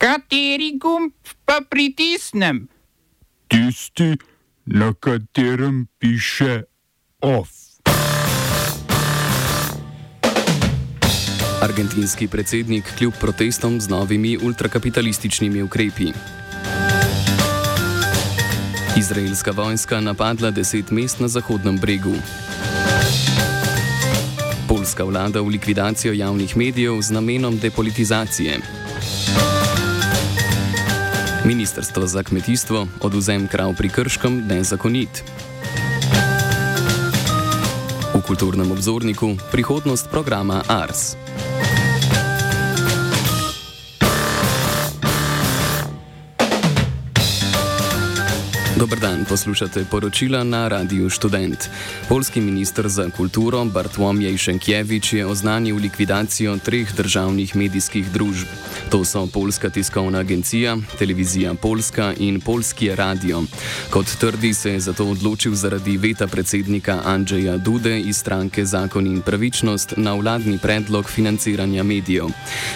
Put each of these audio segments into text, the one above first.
Kateri gumb pa pritisnem? Tisti, na katerem piše OF. Argentinski predsednik kljub protestom z novimi ultrakapitalističnimi ukrepi. Izraelska vojska napadla deset mest na Zahodnem bregu. Poljska vlada v likvidacijo javnih medijev z namenom depolitizacije. Ministrstvo za kmetijstvo oduzem krav pri Krškem nezakonit. V kulturnem obzorniku prihodnost programa ARS. Dobr dan, poslušate poročila na Radiu Student. Polski minister za kulturo Bartłomiej Šenkjevič je oznanil likvidacijo treh državnih medijskih družb. To so Polska tiskovna agencija, Televizija Polska in Polski radio. Kot trdi, se je zato odločil zaradi veta predsednika Andrzeja Dude iz stranke Zakon in pravičnost na vladni predlog financiranja medijev.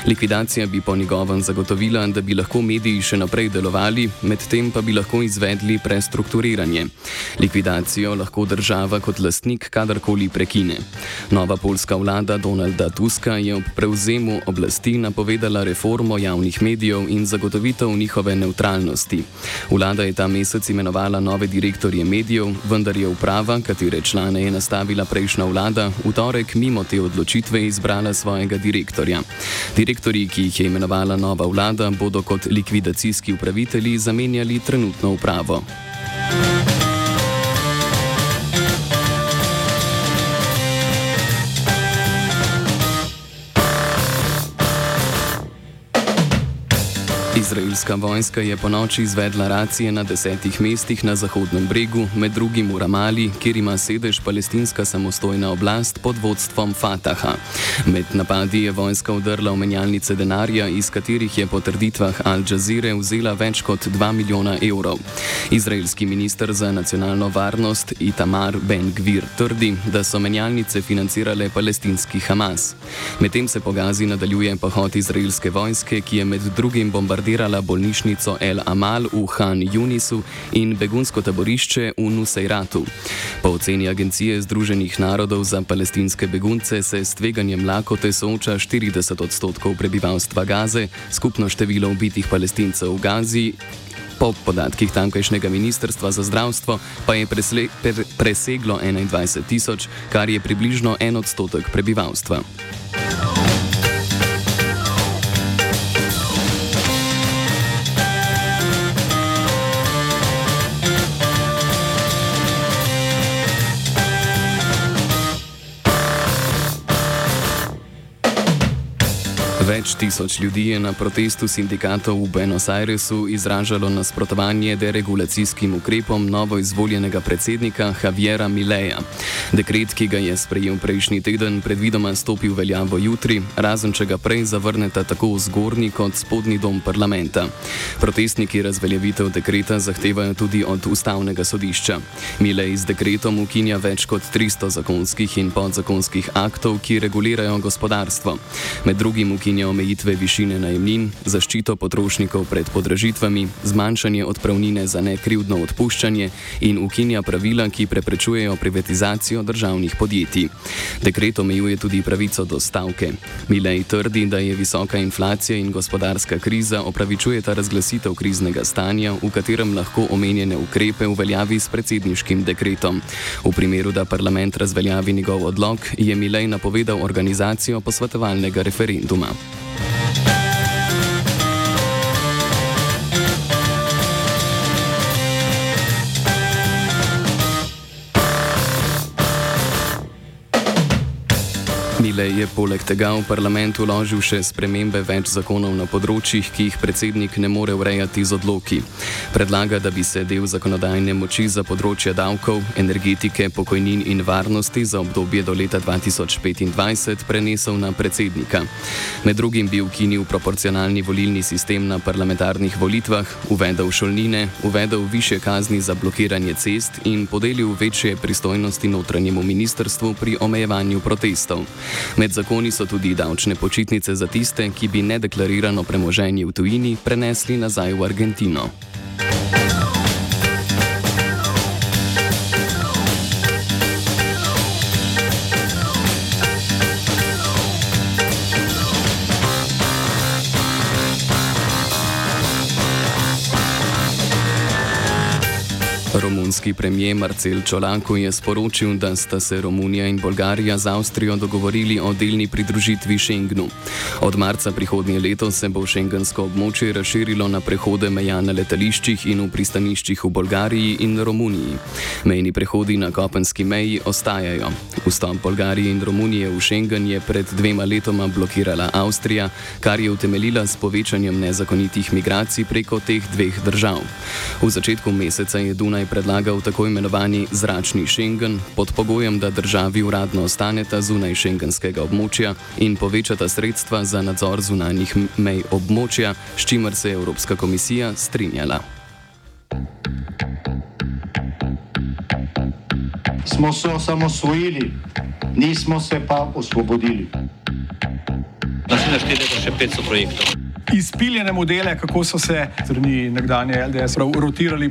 Likvidacija bi po njegovem zagotovila, da bi lahko mediji še naprej delovali, medtem pa bi lahko izvedli prestrukturiranje. Likvidacijo lahko država kot lastnik kadarkoli prekine. Nova polska vlada Donalda Tuska je ob prevzemu oblasti napovedala reformo javnih medijev in zagotovitev njihove neutralnosti. Vlada je ta mesec imenovala nove direktorje medijev, vendar je uprava, katere člane je nastavila prejšnja vlada, v torek mimo te odločitve izbrala svojega direktorja. Direktorji, ki jih je imenovala nova vlada, bodo kot likvidacijski upravitelji zamenjali trenutno upravo. Izraelska vojska je po noči izvedla racije na desetih mestih na Zahodnem bregu, med drugim v Ramali, kjer ima sedež palestinska samostojna oblast pod vodstvom Fataha. Med napadi je vojska udrla v menjalnice denarja, iz katerih je po trditvah Al Jazeera vzela več kot 2 milijona evrov. Izraelski minister za nacionalno varnost Itamar Ben Gvir trdi, da so menjalnice financirale palestinski Hamas. Medtem se po Gazi nadaljuje pohod izraelske vojske, ki je med drugim bombardiral bombardirala bolnišnico El Amal v Han Yunisu in begunsko taborišče v Nusairatu. Po oceni Agencije Združenih narodov za palestinske begunce se s tveganjem lakote sooča 40 odstotkov prebivalstva Gaze, skupno število ubitih palestincev v Gazi. Po podatkih tamkajšnjega ministrstva za zdravstvo pa je presle, per, preseglo 21 tisoč, kar je približno en odstotek prebivalstva. Več tisoč ljudi je na protestu sindikatov v Buenos Airesu izražalo nasprotovanje deregulacijskim ukrepom novo izvoljenega predsednika Javiera Mileja. Dekret, ki ga je sprejel prejšnji teden, predvidoma stopi v veljavo jutri, razen če ga prej zavrneta tako zgornji kot spodnji dom parlamenta. Protestniki razveljavitev dekreta zahtevajo tudi od ustavnega sodišča. Milej z dekretom ukinja več kot 300 zakonskih in podzakonskih aktov, ki regulirajo gospodarstvo. Med drugim ukinja omejitve višine najemnin, zaščito potrošnikov pred podražitvami, zmanjšanje odpravnine za nekrivdno odpuščanje in ukinja pravila, ki preprečujejo privatizacijo državnih podjetij. Dekret omejuje tudi pravico do stavke. Milej trdi, da je visoka inflacija in gospodarska kriza opravičujeta razglasitev kriznega stanja, v katerem lahko omenjene ukrepe uveljavi s predsedniškim dekretom. V primeru, da parlament razveljavi njegov odlog, je Milej napovedal organizacijo posvetovalnega referenduma. Thank you. Mile je poleg tega v parlament uložil še spremembe več zakonov na področjih, ki jih predsednik ne more urejati z odloki. Predlaga, da bi se del zakonodajne moči za področje davkov, energetike, pokojnin in varnosti za obdobje do leta 2025 prenesel na predsednika. Med drugim bi ukinil proporcionalni volilni sistem na parlamentarnih volitvah, uvedel šolnine, uvedel više kazni za blokiranje cest in podelil večje pristojnosti notranjemu ministrstvu pri omejevanju protestov. Med zakoni so tudi davčne počitnice za tiste, ki bi nedeklarirano premoženje v tujini prenesli nazaj v Argentino. Romunski premijer Marcel Čolanko je sporočil, da sta se Romunija in Bolgarija z Avstrijo dogovorili o delni pridružitvi Schengenu. Od marca prihodnje leto se bo šengensko območje razširilo na prehode meja na letališčih in v pristaniščih v Bolgariji in Romuniji. Mejni prehodi na kopenski meji ostajajo. Vstop Bolgarije in Romunije v Schengen je pred dvema letoma blokirala Avstrija, kar je utemeljila s povečanjem nezakonitih migracij preko teh dveh držav. V začetku meseca je Dunaj predlagal tako imenovani zračni Schengen pod pogojem, da državi uradno ostaneta zunaj šengenskega območja in povečata sredstva za nadzor zunanjih mej območja, s čimer se je Evropska komisija strinjala. Smo se osamosvojili, nismo se pa osvobodili. Naslednje število je še 500 projektov izpiljene modele, kako so se strani nekdanje LDS rotirali.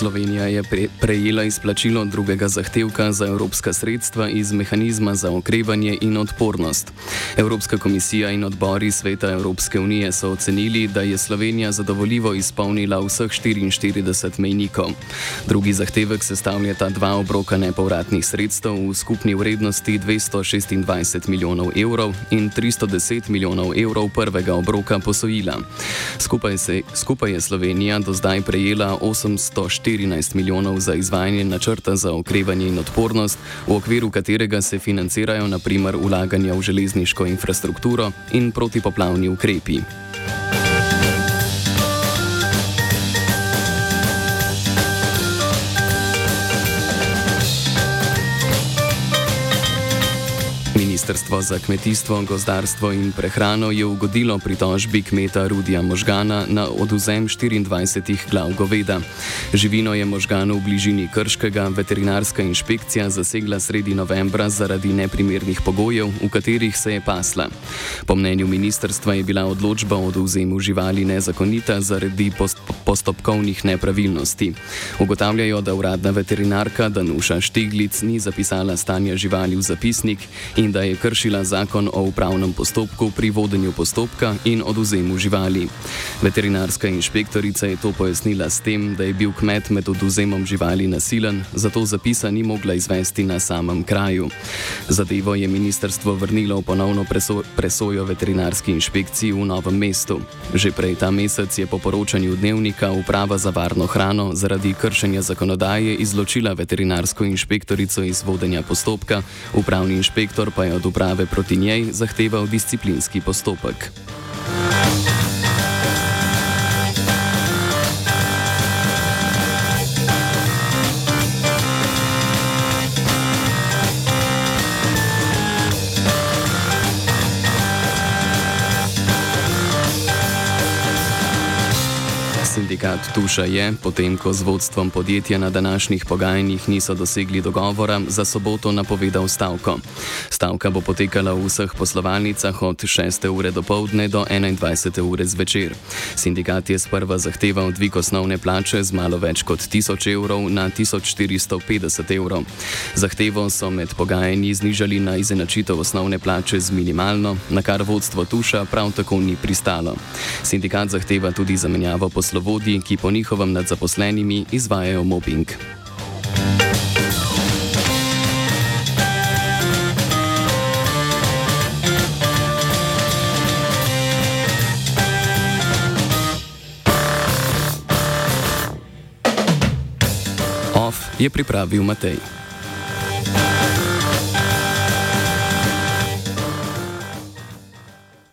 Slovenija je pre prejela izplačilo drugega zahtevka za evropska sredstva iz mehanizma za okrevanje in odpornost. Evropska komisija in odbori Sveta Evropske unije so ocenili, da je Slovenija zadovoljivo izpolnila vseh 44 mejnikov. Drugi zahtevek sestavljata dva obroka nepovratnih sredstev v skupni vrednosti 226 milijonov evrov in 310 milijonov evrov prvega obroka posojila. Skupaj, se, skupaj je Slovenija do zdaj prejela 804. 14 milijonov za izvajanje načrta za okrevanje in odpornost, v okviru katerega se financirajo naprimer ulaganja v železniško infrastrukturo in protipoplavni ukrepi. Ministrstvo za kmetijstvo, gozdarstvo in prehrano je ugodilo pritožbi kmeta Rudija Možgana na oduzem 24 glav goveda. Živino je možgano v bližini Krškega veterinarska inšpekcija zasegla sredi novembra zaradi neprimernih pogojev, v katerih se je pasla. Po mnenju ministrstva je bila odločba o oduzemu živali nezakonita zaradi post postopkovnih nepravilnosti. Ugotavljajo, da uradna veterinarka Danuša Štiglic ni zapisala stanja živali v zapisnik in da je kršila zakon o upravnem postopku pri vodenju postopka in oduzemu živali. Veterinarska inšpektorica je to pojasnila s tem, da je bil kmet med oduzemom živali nasilen, zato zapisa ni mogla izvesti na samem kraju. Zadevo je ministrstvo vrnilo v ponovno preso presojo veterinarski inšpekciji v novem mestu. Že prej ta mesec je po poročanju dnevnika uprava za varno hrano zaradi kršenja zakonodaje izločila veterinarsko inšpektorico iz vodenja postopka, upravni inšpektor pa je od uprave proti njej zahteval disciplinski postopek. Sindikat Tuša je, potem ko z vodstvom podjetja na današnjih pogajanjih niso dosegli dogovora, za soboto napovedal stavko. Stavka bo potekala v vseh poslovalnicah od 6. ure do povdne do 21. ure zvečer. Sindikat je sprva zahteval dvig osnovne plače z malo več kot 1000 evrov na 1450 evrov. Zahtevo so med pogajanji znižali na izenačitev osnovne plače z minimalno, na kar vodstvo Tuša prav tako ni pristalo. Sindikat zahteva tudi zamenjavo poslovodstva vodji, ki po njihovem nad zaposlenimi izvajajo mobbing. OF je pripravil Matej.